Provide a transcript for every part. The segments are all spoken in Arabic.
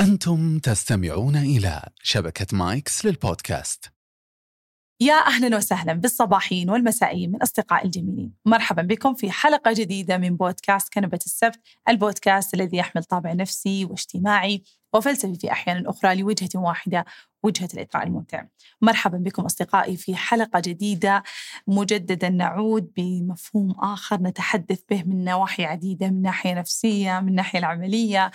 أنتم تستمعون إلى شبكة مايكس للبودكاست. يا أهلا وسهلا بالصباحين والمسائيين من أصدقائي الجميلين. مرحبا بكم في حلقة جديدة من بودكاست كنبة السبت البودكاست الذي يحمل طابع نفسي واجتماعي وفلسفي في أحيان أخرى لوجهة واحدة وجهة الإطراء الممتع. مرحبا بكم أصدقائي في حلقة جديدة مجددا نعود بمفهوم آخر نتحدث به من نواحي عديدة من ناحية نفسية من ناحية العملية.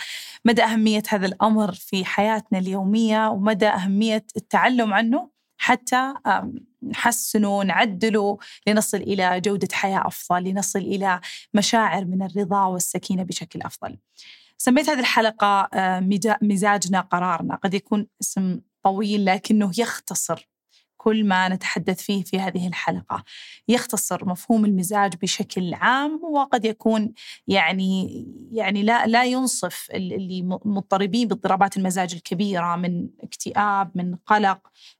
مدى أهمية هذا الأمر في حياتنا اليومية ومدى أهمية التعلم عنه حتى نحسنه نعدله لنصل إلى جودة حياة أفضل لنصل إلى مشاعر من الرضا والسكينة بشكل أفضل. سميت هذه الحلقة مزاجنا قرارنا. قد يكون اسم طويل لكنه يختصر. كل ما نتحدث فيه في هذه الحلقة. يختصر مفهوم المزاج بشكل عام وقد يكون يعني يعني لا لا ينصف اللي مضطربين باضطرابات المزاج الكبيرة من اكتئاب من قلق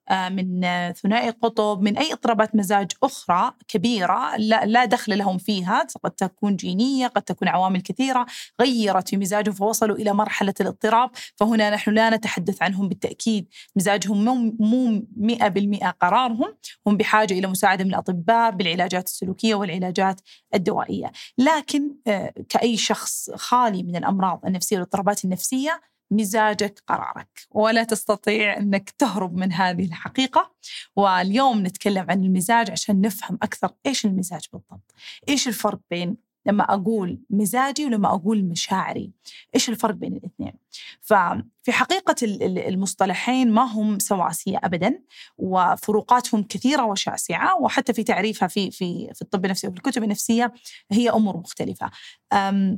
آه، من ثنائي قطب من أي اضطرابات مزاج أخرى كبيرة لا, لا دخل لهم فيها. قد تكون جينية قد تكون عوامل كثيرة غيرت في مزاجهم فوصلوا إلى مرحلة الاضطراب. فهنا نحن لا نتحدث عنهم بالتأكيد. مزاجهم مو مئة بالمئة قرارهم هم بحاجة إلى مساعدة من الأطباء بالعلاجات السلوكية والعلاجات الدوائية. لكن آه، كأي شخص خالي من الأمراض النفسية والاضطرابات النفسية مزاجك قرارك. ولا تستطيع أنك تهرب من هذه الحقيقة. واليوم نتكلم عن المزاج عشان نفهم أكثر إيش المزاج بالضبط. إيش الفرق بين لما أقول مزاجي ولما أقول مشاعري؟ إيش الفرق بين الاثنين؟ ففي حقيقة المصطلحين ما هم سواسية أبدا وفروقاتهم كثيرة وشاسعة وحتى في تعريفها في في في الطب النفسي وفي الكتب النفسية هي أمور مختلفة.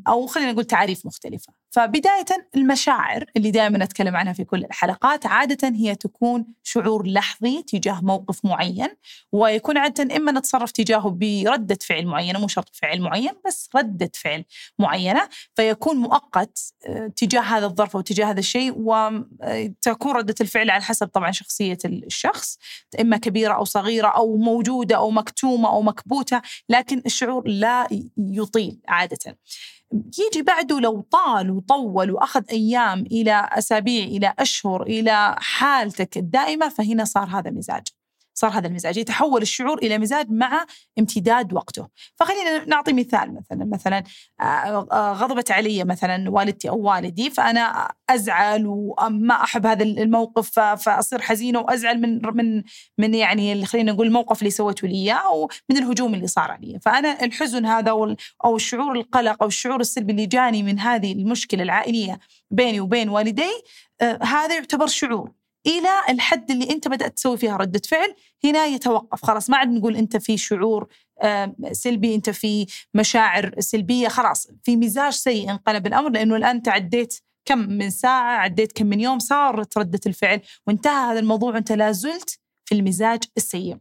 أو خلينا نقول تعريف مختلفة. فبداية المشاعر اللي دائما نتكلم عنها في كل الحلقات عادة هي تكون شعور لحظي تجاه موقف معين ويكون عادة إما نتصرف تجاهه بردة فعل معينة مو شرط فعل معين بس ردة فعل معينة فيكون مؤقت آه، تجاه هذا الظرف الظرف واتجاه هذا الشيء وتكون ردة الفعل على حسب طبعا شخصية الشخص إما كبيرة أو صغيرة أو موجودة أو مكتومة أو مكبوتة لكن الشعور لا يطيل عادة يجي بعده لو طال وطول وأخذ أيام إلى أسابيع إلى أشهر إلى حالتك الدائمة فهنا صار هذا مزاج. صار هذا المزاج يتحول الشعور إلى مزاج مع امتداد وقته. فخلينا نعطي مثال مثلا مثلا آه، آه، غضبت علي مثلا والدتي أو والدي فأنا أزعل وما أحب هذا الموقف فأصير حزينة وأزعل من من من يعني خلينا نقول الموقف اللي سويته لي أو من الهجوم اللي صار علي. فأنا الحزن هذا أو الشعور القلق أو الشعور السلبي اللي جاني من هذه المشكلة العائلية بيني وبين والدي آه، هذا يعتبر شعور. إلى الحد اللي أنت بدأت تسوي فيها ردة فعل هنا يتوقف. خلاص ما عاد نقول أنت في شعور سلبي أنت في مشاعر سلبية. خلاص في مزاج سيء انقلب الأمر لأنه الآن أنت عديت كم من ساعة عديت كم من يوم صارت ردة الفعل. وانتهى هذا الموضوع وأنت لا زلت في المزاج السيء.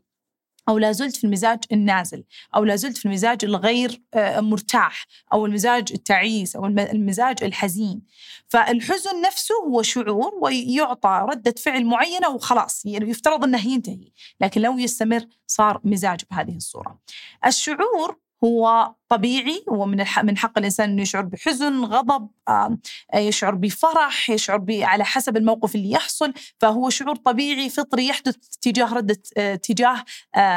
أو لا زلت في المزاج النازل أو لا زلت في المزاج الغير آه، مرتاح أو المزاج التعيس أو المزاج الحزين. فالحزن نفسه هو شعور ويعطى ردة فعل معينة وخلاص يعني يفترض أنه ينتهي. لكن لو يستمر صار مزاج بهذه الصورة. الشعور هو طبيعي ومن من حق الإنسان إنه يشعر بحزن، غضب، يشعر بفرح، يشعر على حسب الموقف اللي يحصل، فهو شعور طبيعي فطري يحدث تجاه ردة تجاه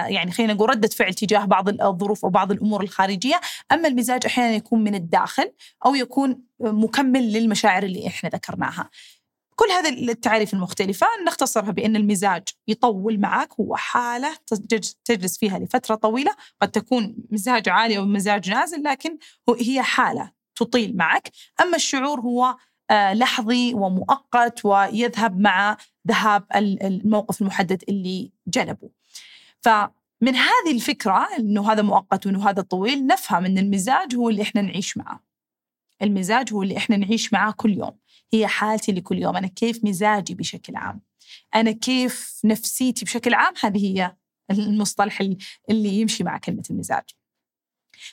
يعني خلينا نقول ردة فعل تجاه بعض الظروف أو بعض الأمور الخارجية، أما المزاج أحيانا يكون من الداخل أو يكون مكمل للمشاعر اللي إحنا ذكرناها. كل هذه التعاريف المختلفة نختصرها بأن المزاج يطول معك هو حالة تجلس فيها لفترة طويلة قد تكون مزاج عالي أو مزاج نازل لكن هي حالة تطيل معك. أما الشعور هو آه، لحظي ومؤقت ويذهب مع ذهاب الموقف المحدد اللي جلبه. فمن هذه الفكرة أنه هذا مؤقت وأنه هذا طويل نفهم أن المزاج هو اللي إحنا نعيش معه. المزاج هو اللي إحنا نعيش معاه كل يوم. هي حالتي لكل يوم. أنا كيف مزاجي بشكل عام؟ أنا كيف نفسيتي بشكل عام؟ هذه هي المصطلح اللي يمشي مع كلمة المزاج.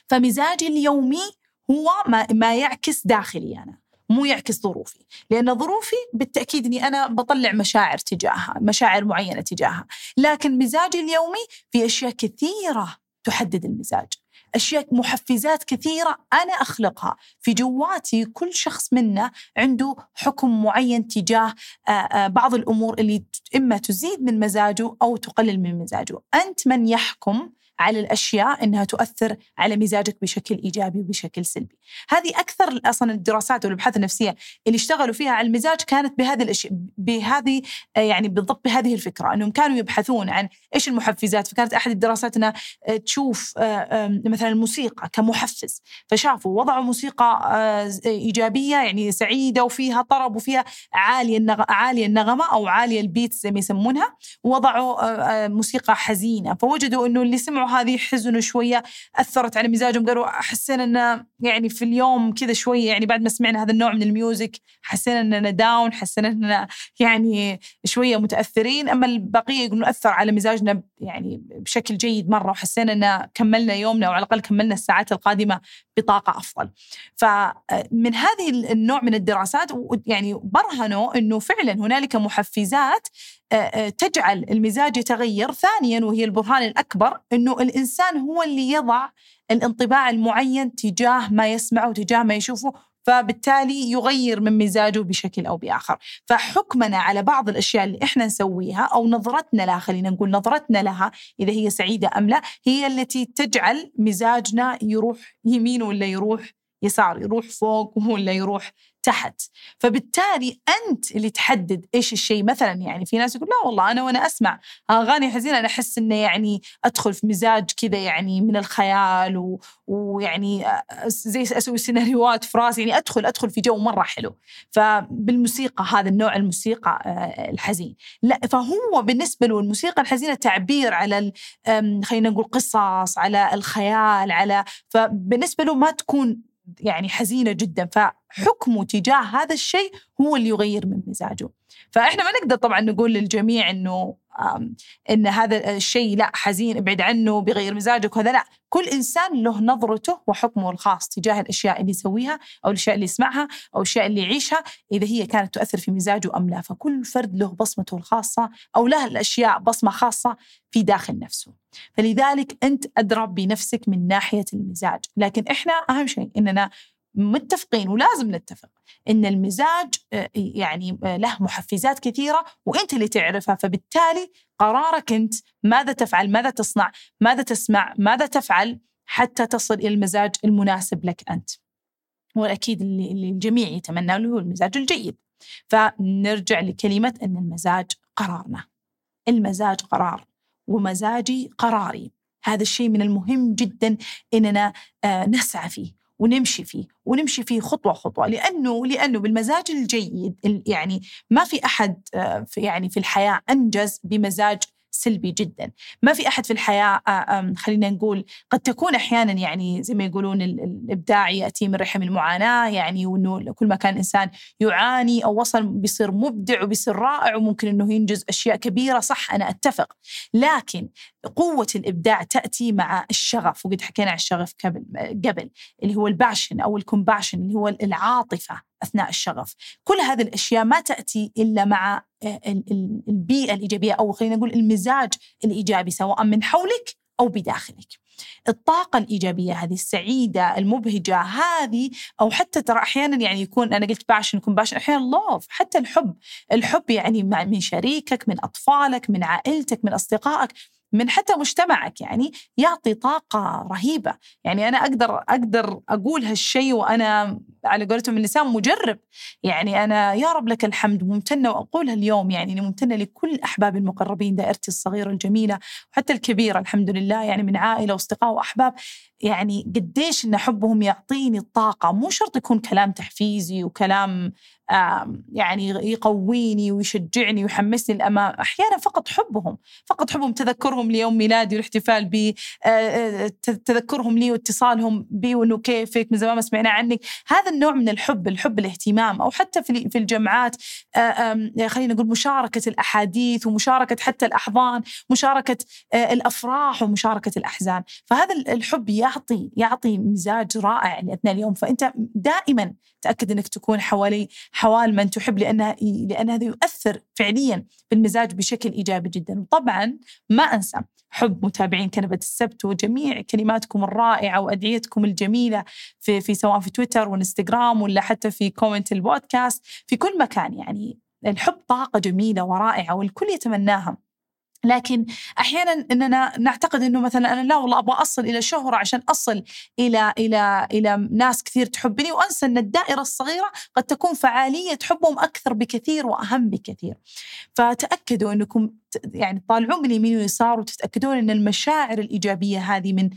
فمزاجي اليومي هو ما, ما يعكس داخلي أنا مو يعكس ظروفي. لأن ظروفي بالتأكيد أني أنا بطلع مشاعر تجاهها مشاعر معينة تجاهها. لكن مزاجي اليومي في أشياء كثيرة تحدد المزاج. أشياء محفزات كثيرة أنا أخلقها. في جواتي كل شخص منا عنده حكم معين تجاه آه، آه، بعض الأمور اللي إما تزيد من مزاجه أو تقلل من مزاجه. أنت من يحكم على الأشياء إنها تؤثر على مزاجك بشكل إيجابي وبشكل سلبي. هذه أكثر أصلا الدراسات والأبحاث النفسية اللي اشتغلوا فيها على المزاج كانت بهذه الاشياء بهذه آه، يعني بالضبط بهذه الفكرة أنهم كانوا يبحثون عن إيش المحفزات فكانت أحد الدراسات انها آه، تشوف آه، مثلا الموسيقى كمحفز فشافوا وضعوا موسيقى إيجابية يعني سعيدة وفيها طرب وفيها عالية عالية النغمة أو عالية البيت زي ما يسمونها ووضعوا موسيقى حزينة فوجدوا إنه اللي سمعوا هذه حزنوا شوية أثرت على مزاجهم قالوا حسينا إنه يعني في اليوم كذا شوية يعني بعد ما سمعنا هذا النوع من ال music حسينا إننا down حسينا إننا يعني شوية متأثرين أما البقية يقولون أثر على مزاجنا يعني بشكل جيد مرة وحسينا ان كملنا يومنا أو على الأقل كملنا الساعات القادمة بطاقة أفضل. فمن هذه النوع من الدراسات يعني برهنوا إنه فعلا هنالك محفزات تجعل المزاج يتغير. ثانيا وهي البرهان الأكبر أنه الإنسان هو اللي يضع الانطباع المعين تجاه ما يسمعه وتجاه ما يشوفه فبالتالي يغير من مزاجه بشكل أو بآخر، فحكمنا على بعض الأشياء اللي إحنا نسويها أو نظرتنا لها خلينا نقول نظرتنا لها إذا هي سعيدة أم لا هي التي تجعل مزاجنا يروح يمين ولا يروح يسار يروح فوق ولا يروح تحت. فبالتالي أنت اللي تحدد إيش الشيء. مثلا يعني في ناس يقول لا والله أنا وأنا أسمع أغاني حزينة أنا أحس إنه يعني أدخل في مزاج كذا يعني من الخيال و... ويعني زي أسوي سيناريوهات في راسي. يعني أدخل أدخل في جو مرة حلو. فبالموسيقى هذا النوع الموسيقى الحزين. لا فهو بالنسبة له الموسيقى الحزينة تعبير على خلينا نقول قصص على الخيال على فبالنسبة له ما تكون يعني حزينة جدا. فحكمه تجاه هذا الشيء هو اللي يغير من مزاجه. فإحنا ما نقدر طبعا نقول للجميع إنه إن هذا الشيء لا حزين ابعد عنه بيغير مزاجك وهذا لا. كل إنسان له نظرته وحكمه الخاص تجاه الأشياء اللي يسويها أو الأشياء اللي يسمعها أو الأشياء اللي يعيشها إذا هي كانت تؤثر في مزاجه أم لا. فكل فرد له بصمته الخاصة أو له الأشياء بصمة خاصة في داخل نفسه. فلذلك أنت ادرى بنفسك من ناحية المزاج. لكن إحنا أهم شيء إننا متفقين ولازم نتفق إن المزاج آه، يعني آه، له محفزات كثيرة وأنت اللي تعرفها فبالتالي قرارك أنت ماذا تفعل ماذا تصنع ماذا تسمع ماذا تفعل حتى تصل إلى المزاج المناسب لك أنت. واكيد اللي, اللي الجميع يتمنى له هو المزاج الجيد. فنرجع لكلمة إن المزاج قرارنا. المزاج قرار. ومزاجي قراري. هذا الشيء من المهم جدا إننا آه، نسعى فيه ونمشي فيه ونمشي فيه خطوة خطوة. لأنه لأنه بالمزاج الجيد يعني ما في أحد آه، في يعني في الحياة أنجز بمزاج سلبي جدا. ما في أحد في الحياة آه، خلينا نقول قد تكون أحيانا يعني زي ما يقولون الإبداع يأتي من رحم المعاناة يعني وأنه كل ما كان الإنسان يعاني أو وصل بيصير مبدع وبيصير رائع وممكن أنه ينجز أشياء كبيرة صح أنا أتفق. لكن قوة الإبداع تأتي مع الشغف وقد حكينا عن الشغف قبل قبل اللي هو ال passion أو ال compassion اللي هو العاطفة. أثناء الشغف. كل هذه الأشياء ما تأتي إلا مع آه، البيئة الإيجابية أو خلينا نقول المزاج الإيجابي سواء من حولك أو بداخلك. الطاقة الإيجابية هذه السعيدة المبهجة هذه أو حتى ترى أحيانا يعني يكون أنا قلت passion يكون passion أحيانا love حتى الحب. الحب يعني من شريكك من أطفالك من عائلتك من أصدقائك. من حتى مجتمعك يعني يعطي طاقة رهيبة. يعني أنا أقدر أقدر أقول هالشيء وأنا على قولتهم انسى مجرب. يعني أنا يا رب لك الحمد ممتنة وأقولها اليوم يعني ممتنة لكل أحبابي المقربين دائرتي الصغيرة الجميلة وحتى الكبيرة الحمد لله يعني من عائلة وأصدقاء وأحباب. يعني قديش إن حبهم يعطيني الطاقة. مو شرط يكون كلام تحفيزي وكلام يعني يقويني ويشجعني ويحمسني للامام أحيانا فقط حبهم فقط حبهم تذكرهم ليوم ميلادي والاحتفال بي تذكرهم لي واتصالهم بي وإنه كيفك من زمان ما سمعنا عنك. هذا النوع من الحب الحب الاهتمام أو حتى في الجمعات خلينا نقول مشاركة الأحاديث ومشاركة حتى الأحضان مشاركة الأفراح ومشاركة الأحزان. فهذا الحب يعطي يعطي مزاج رائع لأثناء اليوم. فأنت دائما تأكد إنك تكون حوالي حوال من تحب لأنها لأن هذا يؤثر فعليا بالمزاج بشكل إيجابي جدا. وطبعا ما أنسى حب متابعين كنبة السبت وجميع كلماتكم الرائعة وأدعيتكم الجميلة في, في سواء في تويتر وإنستغرام ولا حتى في كومنت البودكاست. في كل مكان يعني الحب طاقة جميلة ورائعة والكل يتمناها. لكن أحيانا إننا نعتقد إنه مثلا أنا لا والله أبغى أصل إلى شهرة عشان أصل إلى إلى إلى ناس كثير تحبني وأنسى إن الدائرة الصغيرة قد تكون فعالية حبهم أكثر بكثير وأهم بكثير. فتأكدوا إنكم يعني تطالعون من اليمين واليسار وتتأكدون إن المشاعر الإيجابية هذه من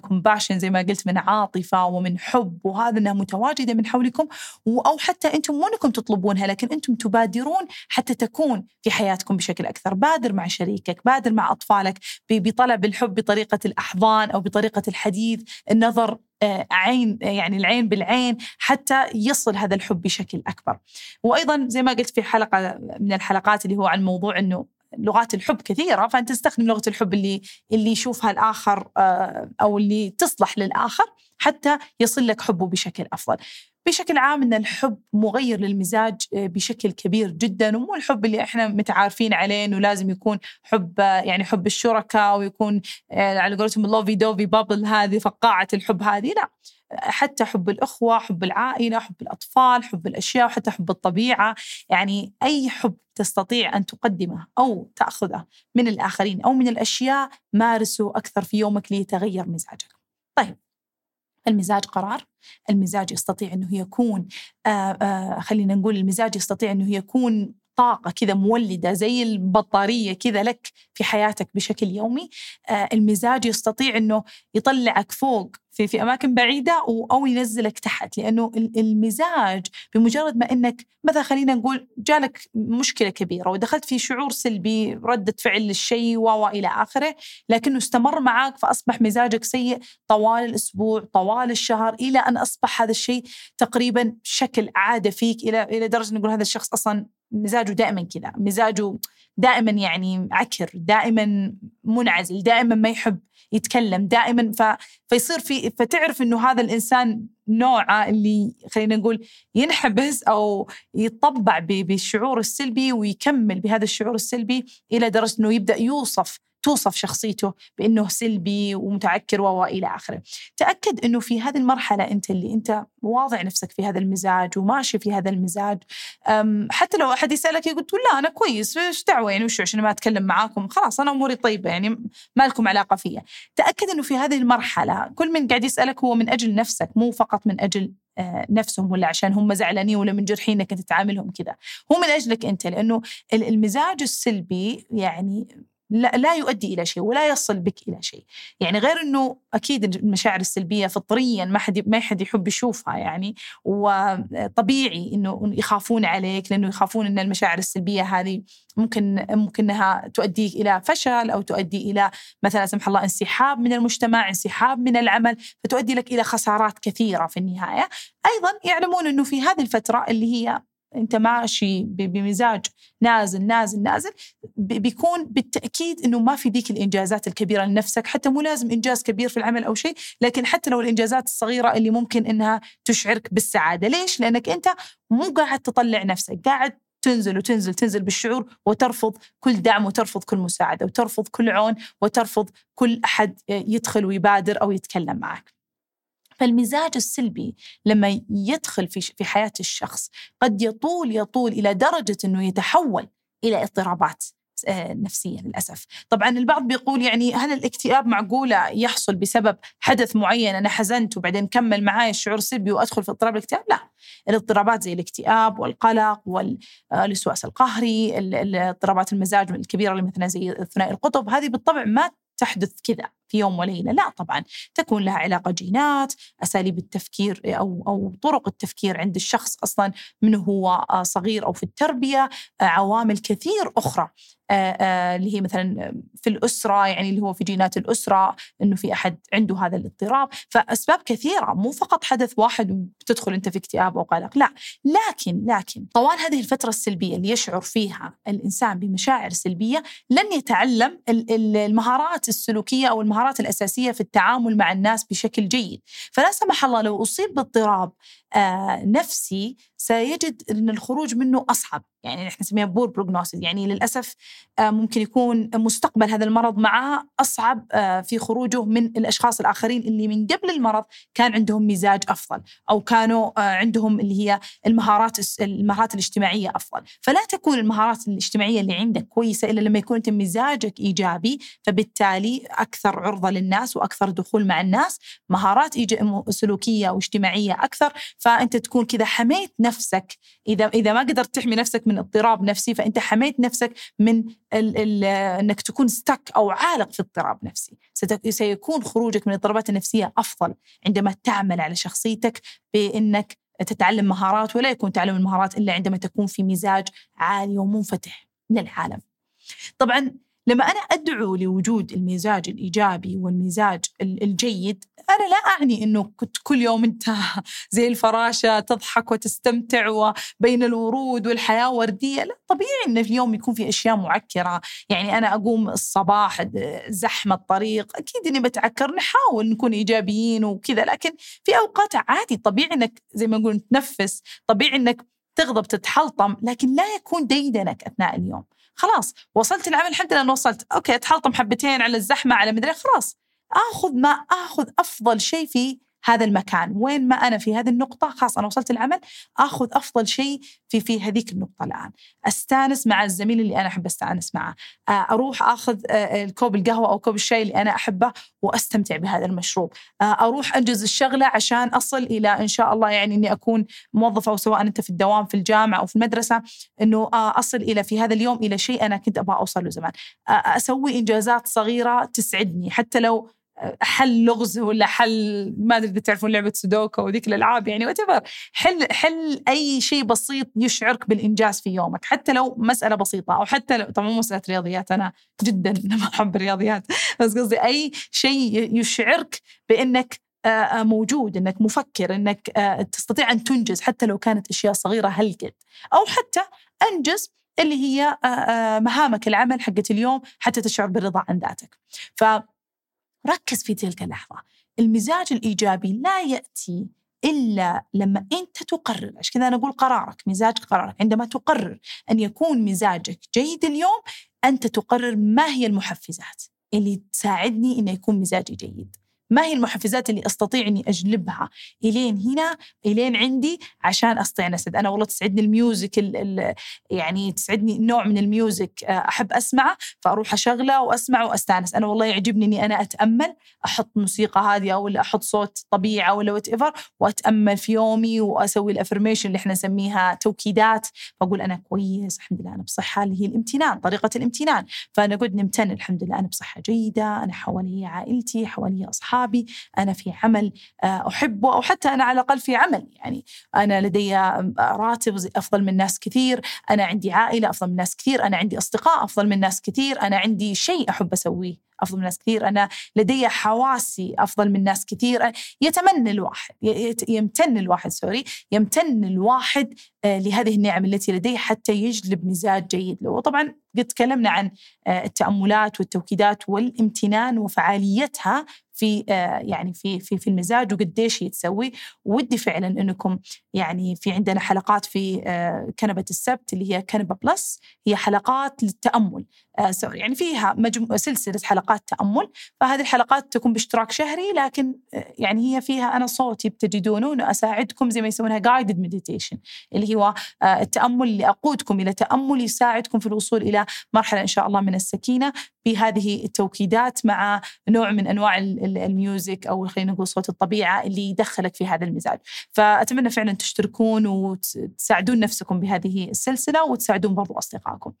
كومباشن زي ما قلت من عاطفة ومن حب وهذا أنها متواجدة من حولكم أو حتى أنتم مو أنكم تطلبونها لكن أنتم تبادرون حتى تكون في حياتكم بشكل أكثر بادر مع شريكك بادر مع أطفالك بطلب الحب بطريقة الأحضان أو بطريقة الحديث النظر آه، عين يعني العين بالعين حتى يصل هذا الحب بشكل أكبر. وأيضا زي ما قلت في حلقة من الحلقات اللي هو عن موضوع إنه لغات الحب كثيرة فأنت تستخدم لغة الحب اللي اللي يشوفها الآخر آه، أو اللي تصلح للآخر حتى يصل لك حبه بشكل أفضل. بشكل عام إن الحب مغير للمزاج آه، بشكل كبير جدا ومو الحب اللي إحنا متعارفين عليه إنه لازم يكون حب آه، يعني حب الشركاء ويكون على قولتهم اللوفي دوفي بابل هذه فقاعة الحب هذه لا. حتى حب الأخوة حب العائلة حب الأطفال حب الأشياء وحتى حب الطبيعة يعني أي حب تستطيع أن تقدمه أو تأخذه من الآخرين أو من الأشياء مارسه أكثر في يومك ليتغير مزاجك. طيب المزاج قرار المزاج يستطيع أنه يكون آآ آآ خلينا نقول المزاج يستطيع أنه يكون طاقة كذا مولدة زي البطارية كذا لك في حياتك بشكل يومي آه المزاج يستطيع أنه يطلعك فوق في في أماكن بعيدة أو ينزلك تحت. لأنه المزاج بمجرد ما إنك مثلا خلينا نقول جالك مشكلة كبيرة ودخلت في شعور سلبي ردة فعل للشيء والى آخره لكنه استمر معك فأصبح مزاجك سيء طوال الأسبوع طوال الشهر إلى أن أصبح هذا الشيء تقريبا شكل عادة فيك إلى إلى درجة نقول هذا الشخص أصلا مزاجه دائما كذا مزاجه دائما يعني عكر دائما منعزل دائما ما يحب يتكلم دائما ف... فيصير في فتعرف إنه هذا الإنسان نوعه اللي خلينا نقول ينحبس أو يطبع بالشعور السلبي ويكمل بهذا الشعور السلبي إلى درجة إنه يبدأ يوصف توصف شخصيته بأنه سلبي ومتعكر وإلى آخره. تأكد أنه في هذه المرحلة أنت اللي أنت واضع نفسك في هذا المزاج وماشي في هذا المزاج حتى لو أحد يسألك يقول لا أنا كويس إيش دعوة يعني وش عشان ما أتكلم معاكم خلاص أنا أموري طيبة يعني ما لكم علاقة فيا. تأكد أنه في هذه المرحلة كل من قاعد يسألك هو من أجل نفسك مو فقط من أجل آه، نفسهم ولا عشان هم زعلانين ولا منجرحين انك أنت تعاملهم كذا هو من أجلك أنت لأنه المزاج السلبي يعني لا, لا يؤدي إلى شيء ولا يصل بك إلى شيء. يعني غير إنه أكيد المشاعر السلبية فطريا ما حد ما حد يحب يشوفها يعني وطبيعي إنه يخافون عليك لأنه يخافون إن المشاعر السلبية هذه ممكن ممكن إنها تؤدي إلى فشل أو تؤدي إلى مثلا سمح الله انسحاب من المجتمع انسحاب من العمل فتؤدي لك إلى خسارات كثيرة في النهاية. أيضا يعلمون إنه في هذه الفترة اللي هي انت ماشي بمزاج نازل نازل نازل بيكون بالتأكيد إنه ما في ذيك الإنجازات الكبيرة لنفسك حتى مو لازم إنجاز كبير في العمل أو شيء لكن حتى لو الإنجازات الصغيرة اللي ممكن إنها تشعرك بالسعادة ليش لأنك أنت مو قاعد تطلع نفسك قاعد تنزل وتنزل تنزل بالشعور وترفض كل دعم وترفض كل مساعدة وترفض كل عون وترفض كل أحد يدخل ويبادر أو يتكلم معك. فالمزاج السلبي لما يدخل في في حياة الشخص قد يطول يطول إلى درجة إنه يتحول إلى اضطرابات آه، نفسية للأسف. طبعا البعض بيقول يعني هل الاكتئاب معقولة يحصل بسبب حدث معين أنا حزنت وبعدين كمل معي الشعور السلبي وأدخل في اضطراب الاكتئاب؟ لا. الاضطرابات زي الاكتئاب والقلق والوسواس القهري، اضطرابات المزاج الكبيرة اللي مثلا زي ثنائي القطب هذه بالطبع ما تحدث كذا في يوم وليلة، لا طبعا تكون لها علاقة جينات، أساليب التفكير أو أو طرق التفكير عند الشخص أصلا من هو صغير أو في التربية، عوامل كثير أخرى. اللي هي مثلا في الأسرة يعني اللي هو في جينات الأسرة إنه في أحد عنده هذا الاضطراب، فأسباب كثيرة مو فقط حدث واحد وتدخل أنت في اكتئاب أو قلق، لا، لكن لكن طوال هذه الفترة السلبية اللي يشعر فيها الإنسان بمشاعر سلبية لن يتعلم المهارات السلوكية أو المهارات الأساسية في التعامل مع الناس بشكل جيد، فلا سمح الله لو أصيب باضطراب نفسي سيجد أن الخروج منه أصعب. يعني إحنا نسميها poor prognosis يعني للأسف آه، ممكن يكون مستقبل هذا المرض معه أصعب آه، في خروجه من الأشخاص الآخرين اللي من قبل المرض كان عندهم مزاج أفضل أو كانوا آه، عندهم اللي هي المهارات المهارات الاجتماعية أفضل، فلا تكون المهارات الاجتماعية اللي عندك كويسة إلا لما يكون أنت مزاجك إيجابي فبالتالي أكثر عرضة للناس وأكثر دخول مع الناس، مهارات سلوكية واجتماعية أكثر فأنت تكون كذا حميت نفسك. إذا إذا ما قدرت تحمي نفسك من اضطراب نفسي فأنت حميت نفسك من ال ال إنك تكون ستك أو عالق في اضطراب نفسي. سيكون خروجك من الاضطرابات النفسية أفضل عندما تعمل على شخصيتك بإنك تتعلم مهارات ولا يكون تعلم المهارات إلا عندما تكون في مزاج عالي ومنفتح للعالم طبعا لما أنا أدعو لوجود المزاج الإيجابي والمزاج الجيد أنا لا أعني أنه كنت كل يوم أنت زي الفراشة تضحك وتستمتع وبين الورود والحياة وردية. لا طبيعي أن اليوم يكون في أشياء معكرة. يعني أنا أقوم الصباح زحمة الطريق أكيد أني بتعكر نحاول نكون إيجابيين وكذا. لكن في أوقات عادي طبيعي أنك زي ما نقول تنفس طبيعي أنك تغضب تتحلطم لكن لا يكون ديدنك أثناء اليوم. خلاص وصلت العمل الحمد لله وصلت. okay أتحلطم حبتين على الزحمة على مدري خلاص. آخذ ما آخذ أفضل شيء في هذا المكان. وين ما أنا في هذه النقطة خلاص أنا وصلت العمل أخذ أفضل شيء في في هذيك النقطة الآن. أستأنس مع الزميل اللي أنا أحب أستأنس معه. آه، أروح أخذ آه، كوب القهوة أو كوب الشاي اللي أنا أحبه وأستمتع بهذا المشروب. آه، أروح أنجز الشغلة عشان أصل إلى إن شاء الله يعني إني أكون موظفة أو سواء أنت في الدوام في الجامعة أو في المدرسة إنه أصل إلى في هذا اليوم إلى شيء أنا كنت أبغى أوصل له زمان. أسوي إنجازات صغيرة تسعدني حتى لو حل لغز ولا حل ما أدري إذا تعرفون لعبة سودوكا وذيك الألعاب يعني وات حل حل أي شيء بسيط يشعرك بالإنجاز في يومك حتى لو مسألة بسيطة أو حتى لو طبعا مو مسألة رياضيات أنا جدا ما أحب الرياضيات بس قصدي أي شيء يشعرك بأنك آه، آه، موجود أنك مفكر أنك آه، تستطيع أن تنجز حتى لو كانت أشياء صغيرة هلقد أو حتى أنجز اللي هي مهامك العمل حقت اليوم حتى تشعر بالرضا عن ذاتك. ف ركز في تلك اللحظة. المزاج الإيجابي لا يأتي إلا لما أنت تقرر. عشان كذا أنا أقول قرارك مزاجك قرارك. عندما تقرر أن يكون مزاجك جيد اليوم أنت تقرر ما هي المحفزات اللي تساعدني أن يكون مزاجي جيد. ما هي المحفزات اللي أستطيع إني أجلبها؟ إلين هنا إلين عندي عشان أستطيع ان اسعد أنا والله تسعدني ال music ال ال يعني تسعدني نوع من ال music آه، أحب أسمعه فأروح أشغله وأسمعه وأستأنس. أنا والله يعجبني إني أنا أتأمل أحط موسيقى هادية ولا أحط صوت طبيعه ولا whatever وأتأمل في يومي وأسوي ال affirmation اللي إحنا نسميها توكيدات. فأقول أنا كويس الحمد لله أنا بصحة اللي هي الامتنان طريقة الامتنان. فنقعد نمتن الحمد لله أنا بصحة جيدة أنا حوالي عائلتي حوالي أصحابي. أصحابي أنا في عمل آه، أحبه أو حتى أنا على الأقل في عمل. يعني أنا لدي راتب أفضل من ناس كثير أنا عندي عائلة أفضل من ناس كثير أنا عندي أصدقاء أفضل من ناس كثير أنا عندي شيء أحب أسويه. أفضل من ناس كثير. أنا لدي حواسي أفضل من ناس كثير. يتمنى الواحد يمتن الواحد سوري يمتن الواحد آه، لهذه النعم التي لديه حتى يجلب مزاج جيد له. وطبعا قد تكلمنا عن آه، التأملات والتوكيدات والامتنان وفعاليتها في آه، يعني في في في المزاج وقديش هي تسوي. ودي فعلا أنكم يعني في عندنا حلقات في كنبة السبت اللي هي كنبة plus. هي حلقات للتأمل. sorry يعني فيها مجمو سلسلة حلقات تأمل. فهذه الحلقات تكون باشتراك شهري لكن يعني هي فيها أنا صوتي بتجدونه انه اساعدكم زي ما يسمونها guided meditation اللي هو آه، التأمل اللي أقودكم إلى تأمل يساعدكم في الوصول إلى مرحلة إن شاء الله من السكينة. بهذه التوكيدات مع نوع من أنواع ال music أو خلينا نقول صوت الطبيعة اللي يدخلك في هذا المزاج. فأتمنى فعلا تشتركون وتساعدون نفسكم بهذه السلسلة وتساعدون برضو أصدقائكم.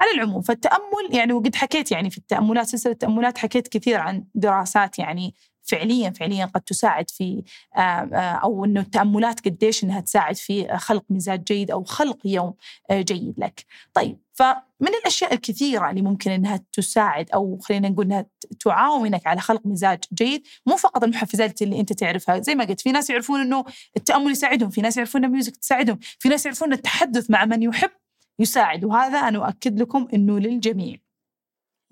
على العموم فالتأمل يعني وقد حكيت يعني في التأملات سلسلة التأملات حكيت كثير عن دراسات يعني فعليا فعليا قد تساعد في آه، آه، أو إنه التاملات قديش إنها تساعد في خلق مزاج جيد أو خلق يوم آه، جيد لك. طيب فمن الأشياء الكثيرة اللي ممكن إنها تساعد أو خلينا نقول إنها تعاونك على خلق مزاج جيد، مو فقط المحفزات اللي أنت تعرفها، زي ما قلت في ناس يعرفون إنه التأمل يساعدهم، في ناس يعرفون الميوزك تساعدهم، في ناس يعرفون التحدث مع من يحب يساعد وهذا أنا أؤكد لكم إنه للجميع.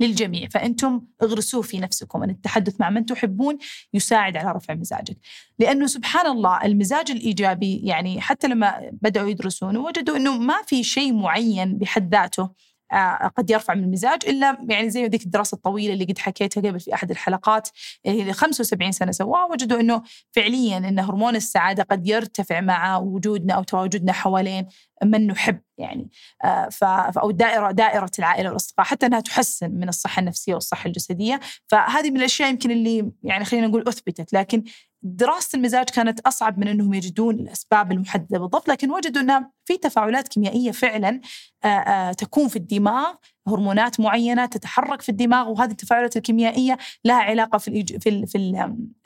للجميع. فأنتم اغرسوه في نفسكم أن التحدث مع من تحبون يساعد على رفع مزاجك. لأنه سبحان الله المزاج الإيجابي يعني حتى لما بدأوا يدرسون وجدوا أنه ما في شيء معين بحد ذاته قد يرفع من المزاج إلا يعني زي ذيك الدراسة الطويلة اللي قد حكيتها قبل في أحد الحلقات اللي 75 سنة سواها وجدوا إنه فعليا إن هرمون السعادة قد يرتفع مع وجودنا أو تواجدنا حوالين من نحب يعني. آه، أو دائرة دائرة العائلة والأصدقاء حتى إنها تحسن من الصحة النفسية والصحة الجسدية. فهذه من الأشياء يمكن اللي يعني خلينا نقول أثبتت لكن دراسة المزاج كانت أصعب من أنهم يجدون الأسباب المحددة بالضبط لكن وجدوا أن في تفاعلات كيميائية فعلا آه، آه، تكون في الدماغ هرمونات معينة تتحرك في الدماغ وهذه التفاعلات الكيميائية لها علاقة في في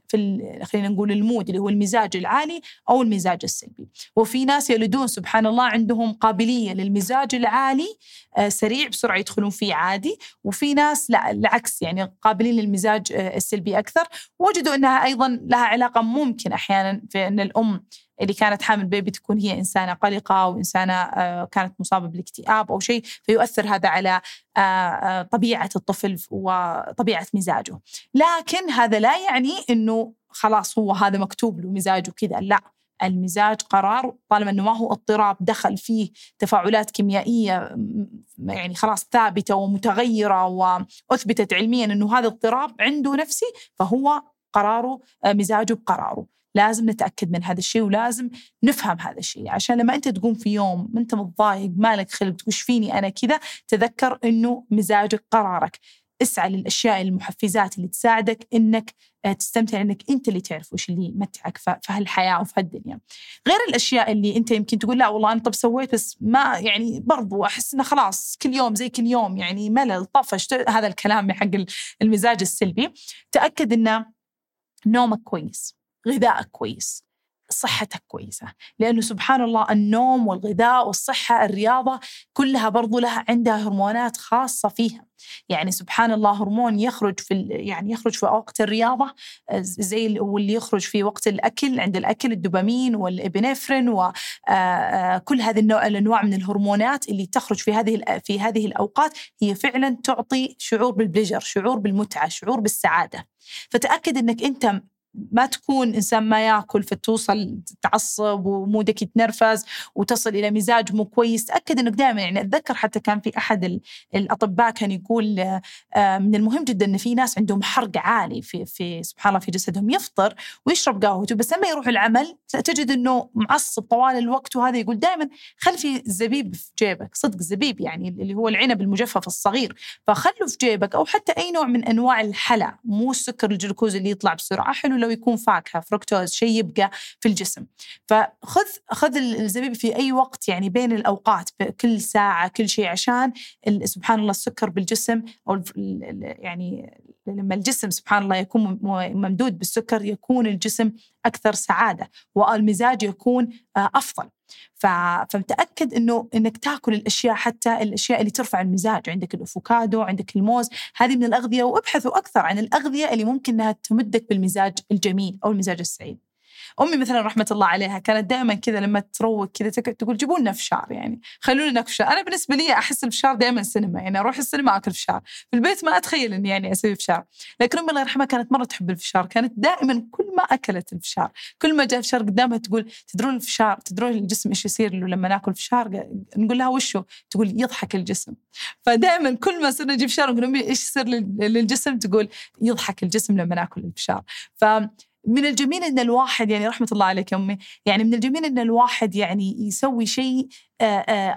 في خلينا نقول المود اللي هو المزاج العالي أو المزاج السلبي. وفي ناس يلدون سبحان الله عندهم قابلية للمزاج العالي آه، سريع بسرعة يدخلون فيه عادي. وفي ناس لا العكس يعني قابلين للمزاج آه، السلبي أكثر. وجدوا إنها أيضا لها علاقة ممكن أحيانا في إن الأم اللي كانت حامل بيبي تكون هي إنسانة قلقة أو إنسانة آه، كانت مصابة بالاكتئاب أو شيء فيؤثر هذا على آه، آه، طبيعة الطفل وطبيعة مزاجه. لكن هذا لا يعني أنه خلاص هو هذا مكتوب له مزاجه كذا لا. المزاج قرار طالما إنه ما هو اضطراب دخل فيه تفاعلات كيميائية يعني خلاص ثابتة ومتغيرة وأثبتت علميا إنه هذا اضطراب عنده نفسي فهو قراره مزاجه بقراره. لازم نتأكد من هذا الشيء ولازم نفهم هذا الشيء عشان لما أنت تقوم في يوم أنت متضايق مالك خلق وش فيني أنا كذا تذكر إنه مزاجك قرارك اسعى للأشياء المحفزات اللي تساعدك إنك آه، تستمتع إنك أنت اللي تعرف وش اللي يمتعك في هالحياة وفي هالدنيا. غير الأشياء اللي أنت يمكن تقول لا والله أنا طب سويت بس ما يعني برضو أحس إنه خلاص كل يوم زي كل يوم يعني ملل طفش هذا الكلام حق المزاج السلبي. تأكد إنه نومك كويس. غذائك كويس صحتك كويسة. لأنه سبحان الله النوم والغذاء والصحة الرياضة كلها برضو لها عندها هرمونات خاصة فيها. يعني سبحان الله هرمون يخرج في يعني يخرج في وقت الرياضة زي واللي يخرج في وقت الأكل عند الأكل الدوبامين والإبنفرين وكل هذه النوع الأنواع من الهرمونات اللي تخرج في هذه في هذه الأوقات هي فعلا تعطي شعور بالبليجر شعور بالمتعة شعور بالسعادة. فتأكد أنك أنت ما تكون إنسان ما يأكل فتوصل تعصب ومودك يتنرفز وتصل إلى مزاج مو كويس. تأكد إنك دائما يعني أتذكر حتى كان في أحد الأطباء كان يقول آه، من المهم جدا إن في ناس عندهم حرق عالي في في سبحان الله في جسدهم يفطر ويشرب قهوته بس لما يروح العمل تجد إنه معصب طوال الوقت وهذا يقول دائما خل في زبيب في جيبك صدق زبيب يعني اللي هو العنب المجفف الصغير. فخله في جيبك أو حتى أي نوع من أنواع الحلا مو السكر الجلوكوز اللي يطلع بسرعة حلو لو يكون فاكهة فركتوز شيء يبقى في الجسم. فخذ خذ الزبيب في أي وقت يعني بين الأوقات كل ساعة كل شيء عشان سبحان الله السكر بالجسم أو يعني لما الجسم سبحان الله يكون ممدود بالسكر يكون الجسم أكثر سعادة والمزاج يكون آه، أفضل. فمتأكد إنه إنك تاكل الأشياء حتى الأشياء اللي ترفع المزاج. عندك الأفوكادو عندك الموز. هذه من الأغذية وابحثوا أكثر عن الأغذية اللي ممكن إنها تمدك بالمزاج الجميل أو المزاج السعيد. أمي مثلا رحمة الله عليها كانت دائما كذا لما تروق كذا تقول جيبوا لنا فشار يعني. خلونا ناكل فشار أنا بالنسبة لي أحس الفشار دائما سينما. يعني أروح السينما أكل فشار في البيت ما أتخيل إني يعني أسوي فشار لكن أمي الله يرحمها كانت مرة تحب الفشار. كانت دائما كل ما أكلت الفشار كل ما جاء فشار قدامها تقول تدرون الفشار؟ تدرون الجسم إيش يصير له لما ناكل فشار؟ نقول لها وشو؟ تقول يضحك الجسم. فدائما كل ما صرنا نجيب فشار نقول أمي إيش يصير للجسم؟ تقول يضحك الجسم لما ناكل الفشار. ف من الجميل إن الواحد يعني رحمة الله عليك يا أمي يعني من الجميل إن الواحد يعني يسوي شيء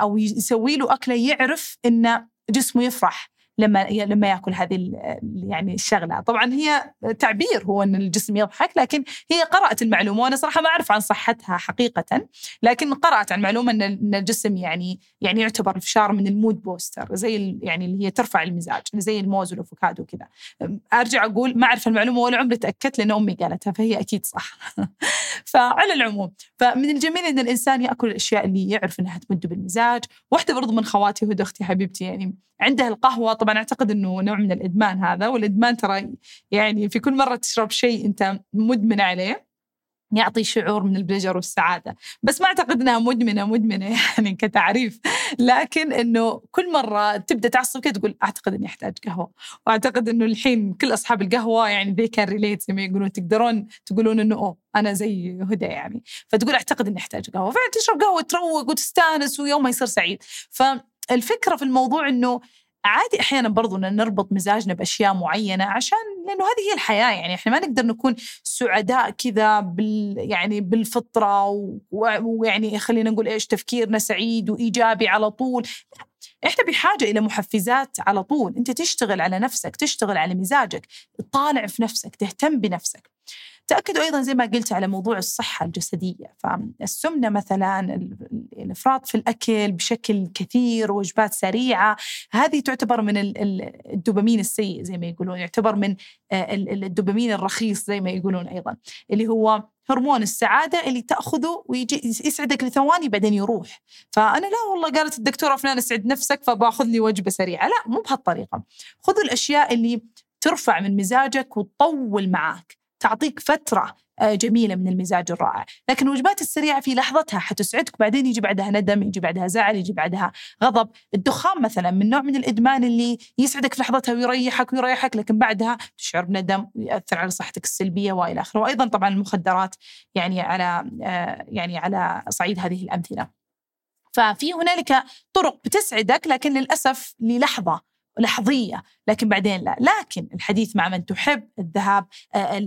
أو يسوي له أكلة يعرف إن جسمه يفرح. لما لما ياكل هذه يعني الشغلة. طبعا هي تعبير هو إن الجسم يضحك لكن هي قرأت المعلومة وأنا صراحة ما أعرف عن صحتها حقيقة. لكن قرأت عن معلومة إن الجسم يعني يعني يعتبر الفشار من ال mood booster زي يعني اللي هي ترفع المزاج زي الموز والأفوكادو وكذا. أرجع أقول ما أعرف المعلومة ولا عمري تأكدت لأن أمي قالتها فهي أكيد صح. فعلى العموم فمن الجميل إن الإنسان يأكل الأشياء اللي يعرف إنها تمد بالمزاج. واحدة برضو من خواتي هدى أختي حبيبتي يعني عندها القهوة طبعا أعتقد إنه نوع من الإدمان هذا والإدمان ترى يعني في كل مرة تشرب شيء أنت مدمن عليه يعطي شعور من البلجر والسعادة. بس ما أعتقد أنها مدمنة مدمنة يعني كتعريف. لكن أنه كل مرة تبدأ تعصب كده تقول أعتقد أني أحتاج قهوة. وأعتقد أنه الحين كل أصحاب القهوة يعني ذي كان ريليت زي ما يقولون تقدرون تقولون أنه أوه أنا زي هدى يعني. فتقول أعتقد أني أحتاج قهوة. فعلا تشرب قهوة تروق وتستأنس ويومها يصير سعيد. فالفكرة في الموضوع أنه عادي أحيانا برضو إن نربط مزاجنا بأشياء معينة عشان لأنه هذه هي الحياة يعني إحنا ما نقدر نكون سعداء كذا بال يعني بالفطرة ويعني خلينا نقول إيش تفكيرنا سعيد وإيجابي على طول. إحنا بحاجة إلى محفزات على طول. أنت تشتغل على نفسك تشتغل على مزاجك تطالع في نفسك تهتم بنفسك. تأكدوا أيضا زي ما قلت على موضوع الصحة الجسدية. فالسمنة مثلا الإفراط في الأكل بشكل كثير وجبات سريعة هذه تعتبر من الدوبامين السيء زي ما يقولون يعتبر من آه، الدوبامين الرخيص زي ما يقولون أيضا اللي هو هرمون السعادة اللي تأخذه ويجي يسعدك لثواني بعدين يروح. فأنا لا والله قالت الدكتورة فلان أسعد نفسك فباخذ لي وجبة سريعة. لا مو بهالطريقة. خذوا الأشياء اللي ترفع من مزاجك وتطول معاك. تعطيك فترة آه، جميلة من المزاج الرائع. لكن الوجبات السريعة في لحظتها حتسعدك بعدين يجي بعدها ندم يجي بعدها زعل يجي بعدها غضب. الدخان مثلا من نوع من الإدمان اللي يسعدك في لحظتها ويريحك ويريحك لكن بعدها تشعر بندم ويأثر على صحتك السلبية وإلى آخره. وأيضا طبعا المخدرات يعني على آه، يعني على صعيد هذه الأمثلة. ففي هنالك طرق بتسعدك لكن للأسف للحظة لحظية لكن بعدين لا. لكن الحديث مع من تحب الذهاب آه،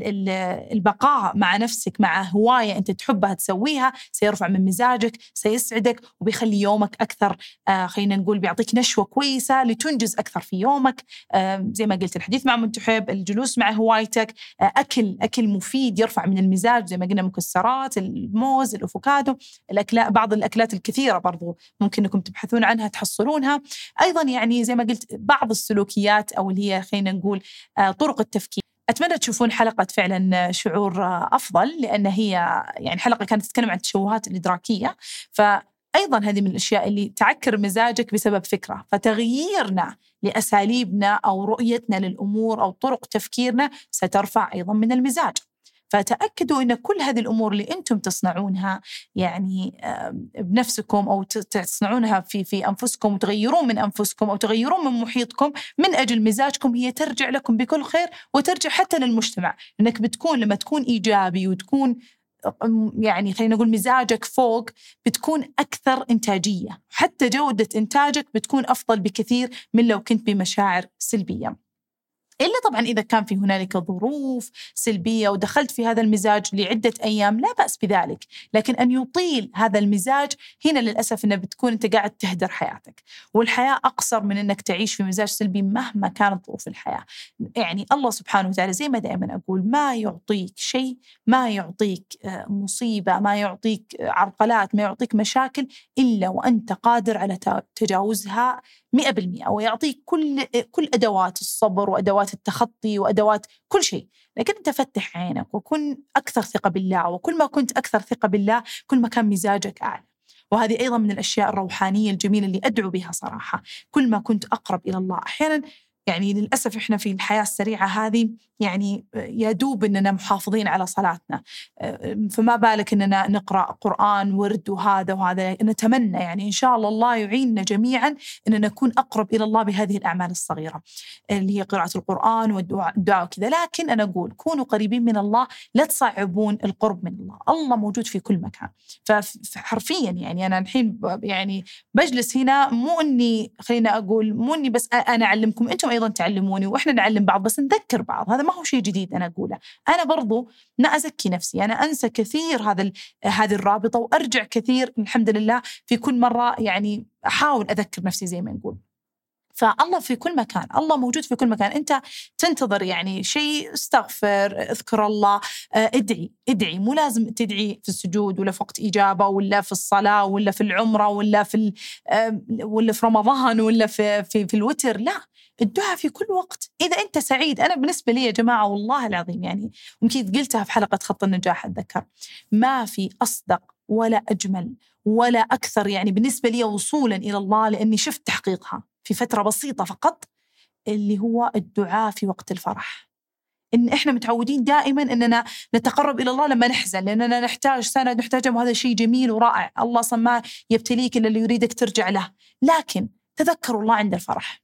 البقاء مع نفسك مع هواية أنت تحبها تسويها سيرفع من مزاجك سيسعدك وبيخلي يومك أكثر آه، خلينا نقول بيعطيك نشوة كويسة لتنجز أكثر في يومك. آه، زي ما قلت الحديث مع من تحب الجلوس مع هوايتك أكل أكل مفيد يرفع من المزاج زي ما قلنا مكسرات الموز الأفوكادو الاكلات بعض الأكلات الكثيرة برضو ممكن أنكم تبحثون عنها تحصلونها. أيضا يعني زي ما قلت بعض السلوكيات أو اللي هي خلينا نقول آه، طرق التفكير. أتمنى تشوفون حلقة فعلا شعور آه، أفضل لأن هي يعني حلقة كانت تتكلم عن التشوهات الإدراكية فأيضا هذه من الأشياء اللي تعكر مزاجك بسبب فكرة. فتغييرنا لأساليبنا أو رؤيتنا للأمور أو طرق تفكيرنا سترفع أيضا من المزاج. فتأكدوا أن كل هذه الأمور اللي أنتم تصنعونها يعني بنفسكم أو تصنعونها في في أنفسكم وتغيرون من أنفسكم أو تغيرون من محيطكم من أجل مزاجكم هي ترجع لكم بكل خير وترجع حتى للمجتمع. أنك بتكون لما تكون إيجابي وتكون يعني خلينا نقول مزاجك فوق بتكون أكثر إنتاجية. حتى جودة إنتاجك بتكون أفضل بكثير من لو كنت بمشاعر سلبية. إلا طبعا إذا كان في هنالك ظروف سلبية ودخلت في هذا المزاج لعدة أيام لا بأس بذلك. لكن أن يطيل هذا المزاج هنا للأسف أنه بتكون أنت قاعد تهدر حياتك. والحياة أقصر من أنك تعيش في مزاج سلبي مهما كانت ظروف الحياة. يعني الله سبحانه وتعالى زي ما دائما أقول ما يعطيك شيء ما يعطيك آه، مصيبة ما يعطيك عرقلات ما يعطيك مشاكل إلا وأنت قادر على تجاوزها 100% ويعطيك كل كل أدوات الصبر وأدوات التخطي وأدوات كل شيء، لكن أنت فتح عينك وكن أكثر ثقة بالله وكل ما كنت أكثر ثقة بالله كل ما كان مزاجك أعلى. وهذه أيضا من الأشياء الروحانية الجميلة اللي أدعو بها صراحة، كل ما كنت أقرب إلى الله، أحيانا يعني للأسف إحنا في الحياة السريعة هذه يعني يا دوب إننا محافظين على صلاتنا. فما بالك إننا نقرأ قرآن ورد وهذا وهذا. نتمنى يعني إن شاء الله الله يعيننا جميعا إننا نكون أقرب إلى الله بهذه الأعمال الصغيرة اللي هي قراءة القرآن والدعاء وكذا. لكن أنا أقول كونوا قريبين من الله لا تصعبون القرب من الله. الله موجود في كل مكان. فحرفيا يعني أنا الحين يعني بجلس هنا مو إني خلينا أقول مو إني بس أنا أعلمكم أنتم أيضا تعلموني وإحنا نعلم بعض بس نذكر بعض. هذا ما هو شيء جديد أنا أقوله. أنا برضو ما أزكي نفسي أنا أنسى كثير هذا هذه الرابطة وأرجع كثير الحمد لله في كل مرة يعني أحاول أذكر نفسي زي ما نقول. فالله في كل مكان الله موجود في كل مكان. أنت تنتظر يعني شيء استغفر اذكر الله آه، ادعي ادعي. مو لازم تدعي في السجود ولا في وقت إجابة ولا في الصلاة ولا في العمرة ولا في ولا في رمضان ولا في في, في الوتر لا. الدعاء في كل وقت. إذا أنت سعيد أنا بالنسبة لي يا جماعة والله العظيم يعني يمكن قلتها في حلقة خط النجاح أتذكر ما في أصدق ولا أجمل ولا أكثر يعني بالنسبة لي وصولا إلى الله لأني شفت تحقيقها في فترة بسيطة فقط اللي هو الدعاء في وقت الفرح. إن إحنا متعودين دائما إننا نتقرب إلى الله لما نحزن لأننا نحتاج سند نحتاج وهذا شيء جميل ورائع الله أصلا ما يبتليك إلا اللي يريدك ترجع له. لكن تذكروا الله عند الفرح.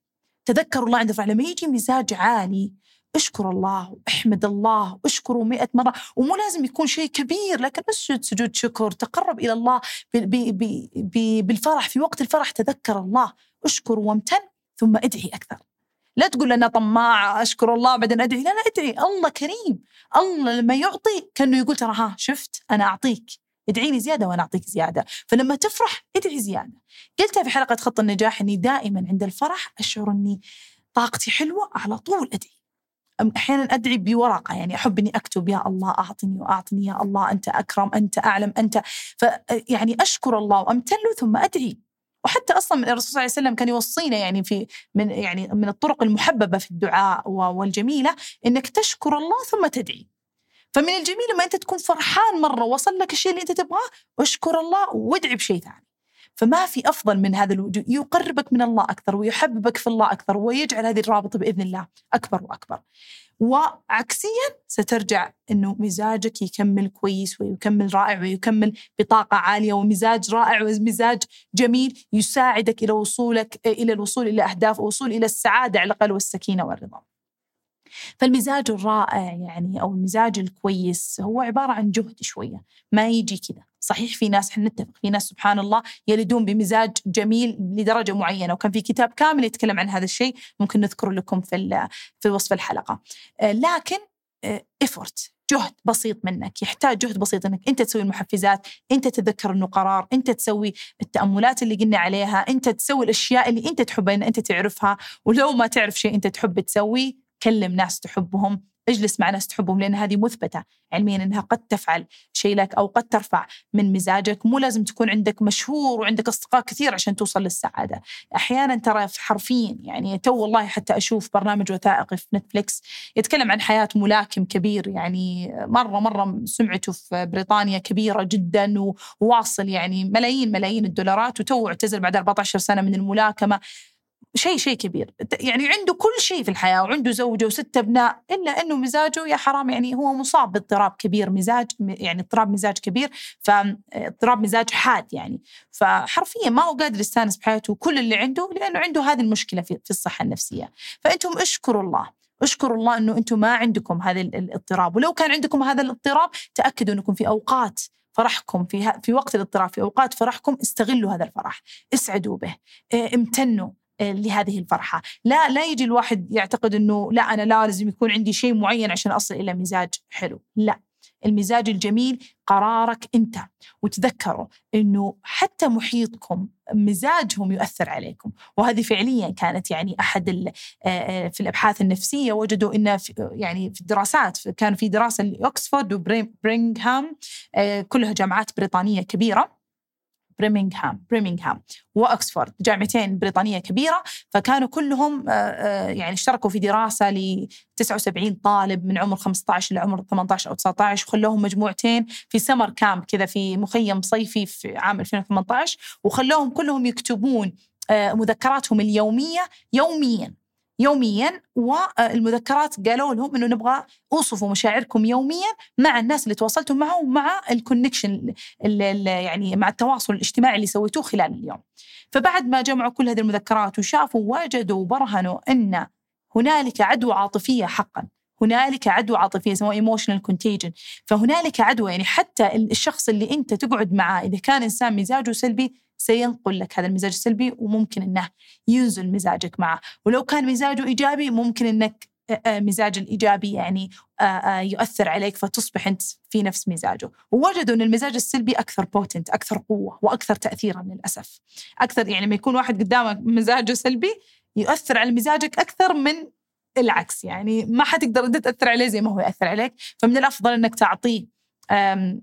تذكروا الله عند الفرح لما يجي مزاج عالي اشكر الله واحمد الله واشكره مئة مرة. ومو لازم يكون شيء كبير لكن اسجد سجود شكر تقرب إلى الله بي بي بي بالفرح. في وقت الفرح تذكر الله اشكر وامتن ثم ادعي أكثر. لا تقول أنا طماعة أشكر الله بعدين أدعي. لا لا أدعي. الله كريم. الله لما يعطي كأنه يقول ترى ها شفت أنا أعطيك. ادعيني زيادة وأنا أعطيك زيادة. فلما تفرح ادعي زيادة. قلتها في حلقة خط النجاح أني دائما عند الفرح أشعر أني طاقتي حلوة على طول أدعي. أحيانا أدعي بورقه يعني أحب إني أكتب يا الله أعطني وأعطني يا الله أنت أكرم أنت أعلم أنت ف يعني أشكر الله وأمتن له ثم أدعي. وحتى أصلا الرسول صلى الله عليه وسلم كان يوصينا يعني في من يعني من الطرق المحببة في الدعاء والجميلة إنك تشكر الله ثم تدعي. فمن الجميل لما أنت تكون فرحان مرة وصل لك الشيء اللي أنت تبغاه اشكر الله وادعي بشيء ثاني. فما في أفضل من هذا الوجود يقربك من الله أكثر ويحببك في الله أكثر ويجعل هذه الرابطة بإذن الله أكبر وأكبر. وعكسيا سترجع إنه مزاجك يكمل كويس ويكمل رائع ويكمل بطاقة عالية ومزاج رائع ومزاج جميل يساعدك إلى وصولك إلى الوصول إلى أهداف ووصول إلى السعادة على الأقل والسكينة والرضا. فالمزاج الرائع يعني أو المزاج الكويس هو عبارة عن جهد شوية ما يجي كذا. صحيح في ناس إحنا نتفق في ناس سبحان الله يلدون بمزاج جميل لدرجة معينة وكان في كتاب كامل يتكلم عن هذا الشيء ممكن نذكره لكم في في وصف الحلقة. آه، لكن effort آه، جهد بسيط منك يحتاج جهد بسيط إنك أنت تسوي المحفزات أنت تتذكر إنه قرار أنت تسوي التأملات اللي قلنا عليها أنت تسوي الأشياء اللي أنت تحبها إن أنت تعرفها ولو ما تعرف شيء أنت تحب تسويه كلم ناس تحبهم اجلس مع ناس تحبهم لأن هذه مثبتة. علميا إنها قد تفعل شيء لك أو قد ترفع من مزاجك. مو لازم تكون عندك مشهور وعندك أصدقاء كثير عشان توصل للسعادة. أحيانا ترى حرفيا يعني تو والله حتى أشوف برنامج وثائقي في نتفليكس يتكلم عن حياة ملاكم كبير. يعني مرة مرة سمعته في بريطانيا كبيرة جدا وواصل يعني ملايين ملايين الدولارات وتو اعتزل بعد 14 سنة من الملاكمة. شيء شيء كبير. يعني عنده كل شيء في الحياة وعنده زوجة وست أبناء إلا أنه مزاجه يا حرام يعني هو مصاب باضطراب كبير مزاج يعني اضطراب مزاج كبير فاضطراب مزاج حاد يعني. فحرفيا ما هو قادر يستانس بحياته كل اللي عنده لأنه عنده هذه المشكلة في, في الصحة النفسية. فأنتم اشكروا الله اشكروا الله إنه أنتم ما عندكم هذا الاضطراب. ولو كان عندكم هذا الاضطراب تأكدوا أنكم في أوقات فرحكم في في وقت الاضطراب في أوقات فرحكم استغلوا هذا الفرح اسعدوا به امتنوا لهذه الفرحة. لا لا يجي الواحد يعتقد أنه لا أنا لازم يكون عندي شيء معين عشان أصل إلى مزاج حلو. لا المزاج الجميل قرارك أنت. وتذكروا أنه حتى محيطكم مزاجهم يؤثر عليكم. وهذه فعليا كانت يعني أحد في الأبحاث النفسية وجدوا أن في يعني في الدراسات كان في دراسة لأكسفورد وبرينغهام كلها جامعات بريطانية كبيرة. بريمنغهام بريمنغهام وأكسفورد جامعتين بريطانية كبيرة فكانوا كلهم آه، آه، يعني اشتركوا في دراسة ل 79 طالب من عمر 15 لعمر 18 أو 19 وخلوهم مجموعتين في سمر كامب كذا في مخيم صيفي في عام 2018 وخلوهم كلهم يكتبون آه، مذكراتهم اليومية يوميا. يوميا والمذكرات قالوا لهم إنه نبغى أوصفوا مشاعركم يوميا مع الناس اللي تواصلتم معهم ومع ال connection يعني مع التواصل الاجتماعي اللي سويتوه خلال اليوم. فبعد ما جمعوا كل هذه المذكرات وشافوا وجدوا وبرهنوا إن هنالك عدوى عاطفية حقا هنالك عدوى عاطفية اسمها emotional contagion فهنالك عدوى يعني حتى الشخص اللي أنت تقعد معاه إذا كان إنسان مزاجه سلبي سينقل لك هذا المزاج السلبي وممكن إنه ينزل مزاجك معه. ولو كان مزاجه إيجابي ممكن إنك مزاج الإيجابي يعني يؤثر عليك فتصبح أنت في نفس مزاجه، ووجدوا إن المزاج السلبي أكثر بوتنت، أكثر قوة وأكثر تاثيرا للأسف. أكثر يعني لما يكون واحد قدامك مزاجه سلبي يؤثر على مزاجك أكثر من العكس. يعني ما حتقدر أنت تأثر عليه زي ما هو يأثر عليك، فمن الأفضل إنك تعطيه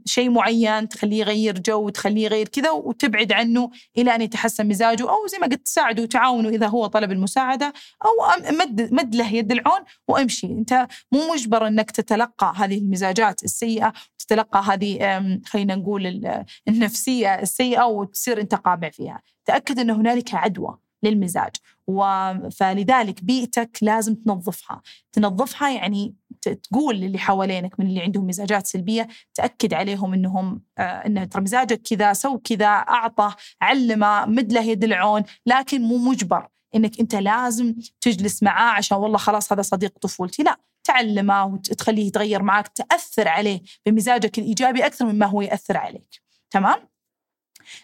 شيء معين تخليه يغير جو تخليه يغير كذا وتبعد عنه إلى أن يتحسن مزاجه أو زي ما قلت تساعده وتعاونه إذا هو طلب المساعدة أو مد مد له يد العون وامشي. أنت مو مجبر إنك تتلقى هذه المزاجات السيئة وتتلقى هذه خلينا نقول النفسية السيئة وتصير أنت قابع فيها. تأكد أن هنالك عدوى. للمزاج. فلذلك بيئتك لازم تنظفها. تنظفها يعني تقول للي حوالينك من اللي عندهم مزاجات سلبية تأكد عليهم إنهم آه انه ترى مزاجك كذا سو كذا اعطى علمه مد له يد العون. لكن مو مجبر إنك أنت لازم تجلس معاه عشان والله خلاص هذا صديق طفولتي. لا تعلمه وتخليه يتغير معك تأثر عليه بمزاجك الإيجابي أكثر مما هو يأثر عليك. تمام؟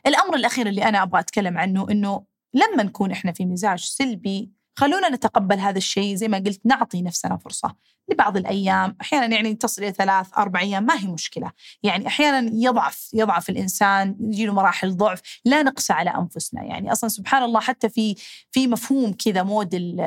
الأمر الأخير اللي أنا أبغى أتكلم عنه إنه لما نكون إحنا في مزاج سلبي خلونا نتقبل هذا الشيء زي ما قلت نعطي نفسنا فرصة لبعض الأيام. أحيانا يعني تصل إلى ثلاث أربع أيام ما هي مشكلة. يعني أحيانا يضعف يضعف الإنسان يجي له مراحل ضعف. لا نقسى على أنفسنا. يعني أصلا سبحان الله حتى في في مفهوم كذا موديل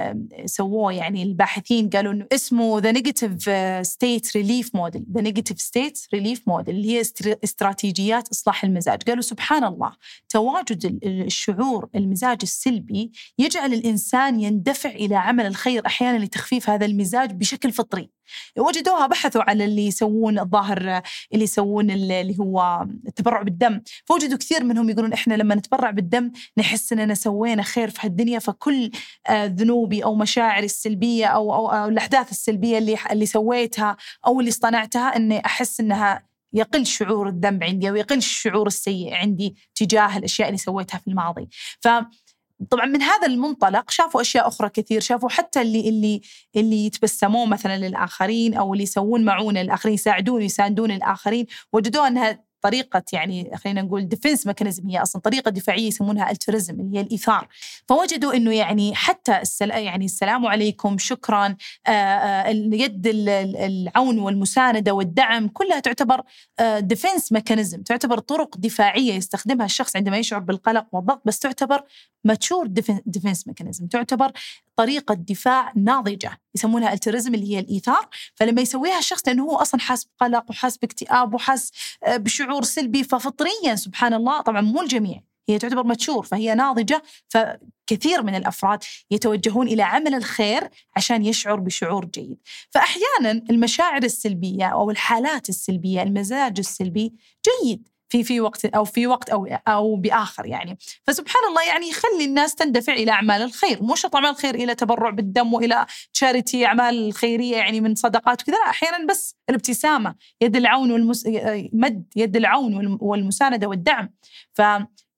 سووه يعني الباحثين قالوا إنه اسمه the negative state relief model the negative state relief model اللي هي استراتيجيات إصلاح المزاج. قالوا سبحان الله تواجد الشعور المزاج السلبي يجعل الإنسان يندفع إلى عمل الخير أحيانا لتخفيف هذا المزاج بشكل فطري. وجدوها بحثوا على اللي يسوون الظاهر اللي يسوون اللي هو التبرع بالدم. فوجدوا كثير منهم يقولون إحنا لما نتبرع بالدم نحس إننا سوينا خير في هالدنيا فكل آه، ذنوبي أو مشاعري السلبية أو أو, أو الأحداث السلبية اللي اللي سويتها أو اللي اصطنعتها إني أحس إنها يقل شعور الذنب عندي أو يقل الشعور السيء عندي تجاه الأشياء اللي سويتها في الماضي. ف طبعا من هذا المنطلق شافوا أشياء أخرى كثير شافوا حتى اللي اللي اللي يتبسمون مثلا للآخرين أو اللي يسوون معونة للآخرين يساعدون ويساندون الآخرين وجدوا أنها طريقة يعني خلينا نقول defense mechanism هي أصلا طريقة دفاعية يسمونها altruism اللي هي الإيثار. فوجدوا أنه يعني حتى السل... يعني السلام عليكم شكرا آآ آآ يد العون والمساندة والدعم كلها تعتبر defense mechanism تعتبر طرق دفاعية يستخدمها الشخص عندما يشعر بالقلق والضغط بس تعتبر mature defense mechanism تعتبر طريقة دفاع ناضجة يسمونها altruism اللي هي الإيثار فلما يسويها الشخص لأنه هو أصلا حاس بقلق وحاس باكتئاب وحاس آه، بشعور سلبي ففطريا سبحان الله طبعا مو الجميع هي تعتبر mature فهي ناضجة فكثير من الأفراد يتوجهون إلى عمل الخير عشان يشعر بشعور جيد. فأحيانا المشاعر السلبية أو الحالات السلبية المزاج السلبي جيد. في في وقت أو في وقت أو أو بآخر يعني. فسبحان الله يعني يخلي الناس تندفع إلى أعمال الخير مو شرط أعمال الخير إلى تبرع بالدم وإلى تشاريتي أعمال خيرية يعني من صدقات وكذا لا أحيانا بس الابتسامة يد العون والمس... مد يد العون والمساندة والدعم. ف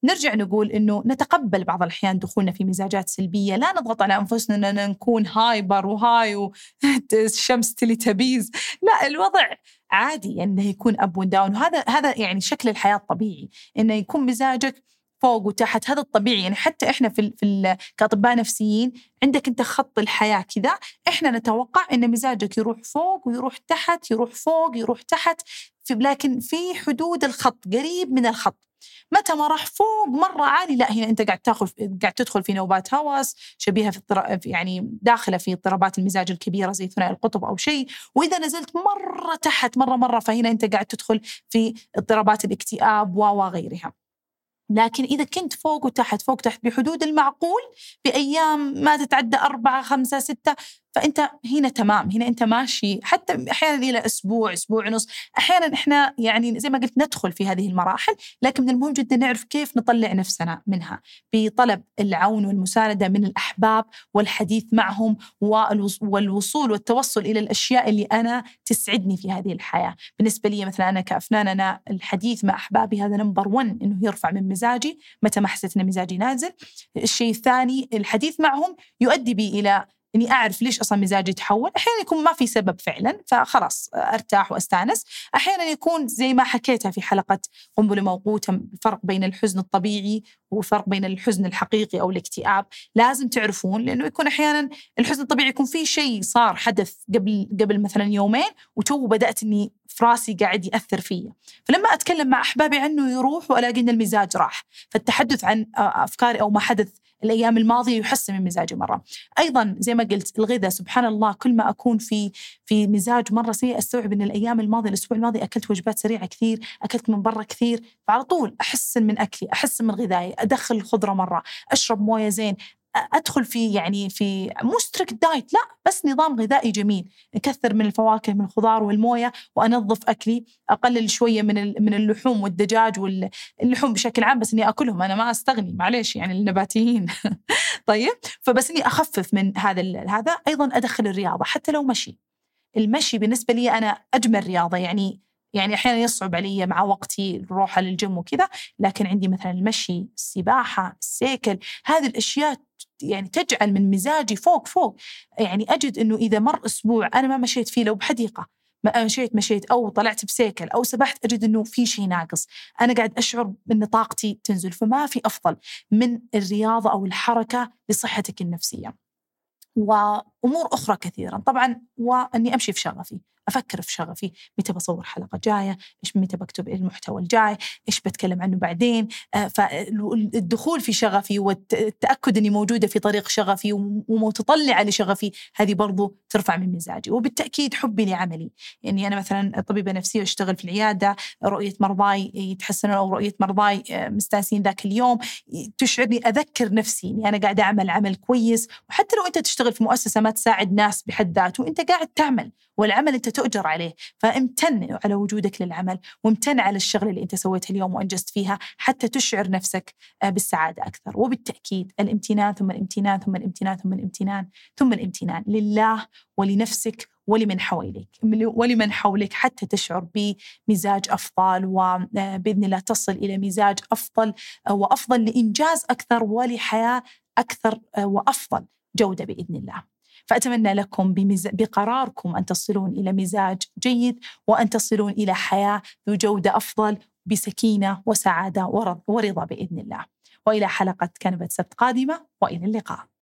نرجع نقول إنه نتقبل بعض الأحيان دخولنا في مزاجات سلبية، لا نضغط على أنفسنا ان نكون hyper و high والشمس Teletubbies، لا الوضع عادي إنه يكون up و down وهذا هذا يعني شكل الحياة الطبيعي، إنه يكون مزاجك فوق وتحت. هذا الطبيعي. يعني حتى إحنا في في كأطباء نفسيين عندك أنت خط الحياة كذا إحنا نتوقع إن مزاجك يروح فوق ويروح تحت يروح فوق يروح تحت. في لكن في حدود الخط قريب من الخط. متى ما راح فوق مرة عالي لا هنا أنت قاعد تاخذ قاعد تدخل في نوبات هوس شبيهة في. يعني داخلة في اضطرابات المزاج الكبيرة زي ثنائي القطب أو شيء وإذا نزلت مرة تحت مرة مرة فهنا أنت قاعد تدخل في اضطرابات الاكتئاب وغيرها لكن إذا كنت فوق وتحت فوق تحت بحدود المعقول بأيام ما تتعدى أربعة خمسة ستة فأنت هنا تمام هنا أنت ماشي. حتى أحيانا إلى أسبوع أسبوع ونص. أحيانا إحنا يعني زي ما قلت ندخل في هذه المراحل لكن من المهم جدا نعرف كيف نطلع نفسنا منها. بطلب العون والمساندة من الأحباب والحديث معهم والوصول والتوصل إلى الأشياء اللي أنا تسعدني في هذه الحياة. بالنسبة لي مثلا أنا كأفنان أنا الحديث مع أحبابي هذا نمبر 1 إنه يرفع من مزاجي. متى ما حسيت إن مزاجي نازل. الشيء الثاني الحديث معهم يؤدي بي إلى إني أعرف ليش أصلا مزاجي يتحول أحيانا يكون ما في سبب فعلا فخلاص أرتاح وأستانس. أحيانا يكون زي ما حكيتها في حلقة قنبلة موقوتة الفرق بين الحزن الطبيعي والفرق بين الحزن الحقيقي أو الاكتئاب. لازم تعرفون لأنه يكون أحيانا الحزن الطبيعي يكون في شيء صار حدث قبل قبل مثلا يومين وتو بدأت إني في راسي قاعد يأثر فيا. فلما أتكلم مع أحبابي عنه يروح وألاقي إن المزاج راح. فالتحدث عن أفكاري أو ما حدث الأيام الماضية يحسن من مزاجي مرة. أيضا زي ما قلت الغذاء سبحان الله كل ما أكون في في مزاج مرة سيء أستوعب إن الأيام الماضية الأسبوع الماضي أكلت وجبات سريعة كثير أكلت من برا كثير فعلى طول أحسن من أكلي أحسن من غذائي أدخل الخضرة مرة أشرب موية زين أدخل في يعني في مو strict diet لا بس نظام غذائي جميل. نكثر من الفواكه من الخضار والموية وأنظف أكلي. أقلل شوية من من اللحوم والدجاج واللحوم بشكل عام بس إني أكلهم. أنا ما أستغني معليش يعني النباتيين. طيب فبس إني أخفف من هذا هذا. أيضا أدخل الرياضة حتى لو مشي. المشي بالنسبة لي أنا أجمل رياضة. يعني يعني أحيانا يصعب علي مع وقتي الروحه للجيم وكذا لكن عندي مثلا المشي السباحة السيكل هذه الأشياء يعني تجعل من مزاجي فوق فوق. يعني أجد إنه إذا مر أسبوع أنا ما مشيت فيه لو بحديقة ما مشيت مشيت أو طلعت بسيكل أو سبحت أجد إنه في شيء ناقص. أنا قاعد أشعر إن طاقتي تنزل فما في أفضل من الرياضة أو الحركة لصحتك النفسية. وامور أخرى كثيرا طبعا وأني أمشي في شغفي. أفكر في شغفي. متى بصور حلقة جاية؟ إيش متى بكتب المحتوى الجاي؟ إيش بتكلم عنه بعدين؟ آه، فالدخول في شغفي والتأكد أني موجودة في طريق شغفي ومتطلعة لشغفي هذه برضو ترفع من مزاجي. وبالتأكيد حبي لعملي. يعني أنا مثلا طبيبة نفسية اشتغل في العيادة رؤية مرضاي يتحسنون أو رؤية مرضاي آه، مستانسين ذاك اليوم تشعرني أذكر نفسي إني أنا قاعدة أعمل عمل كويس. وحتى لو أنت تشتغل في مؤسسة ما تساعد ناس بحد ذاته انت قاعد تعمل والعمل أنت تؤجر عليه فامتن على وجودك للعمل وامتن على الشغله اللي أنت سويتها اليوم وأنجزت فيها حتى تشعر نفسك آه، بالسعادة أكثر وبالتأكيد الامتنان ثم الامتنان ثم الامتنان ثم الامتنان ثم الامتنان لله ولنفسك ولمن حولك ولمن حولك حتى تشعر بمزاج أفضل وباذن الله تصل إلى مزاج أفضل آه، وأفضل لإنجاز أكثر ولحياة أكثر آه، وأفضل جودة بإذن الله. فأتمنى لكم بمز... بقراركم أن تصلون إلى مزاج جيد وأن تصلون إلى حياة ذو جودة أفضل بسكينة وسعادة ورضا بإذن الله. وإلى حلقة كنبة سبت قادمة وإلى اللقاء.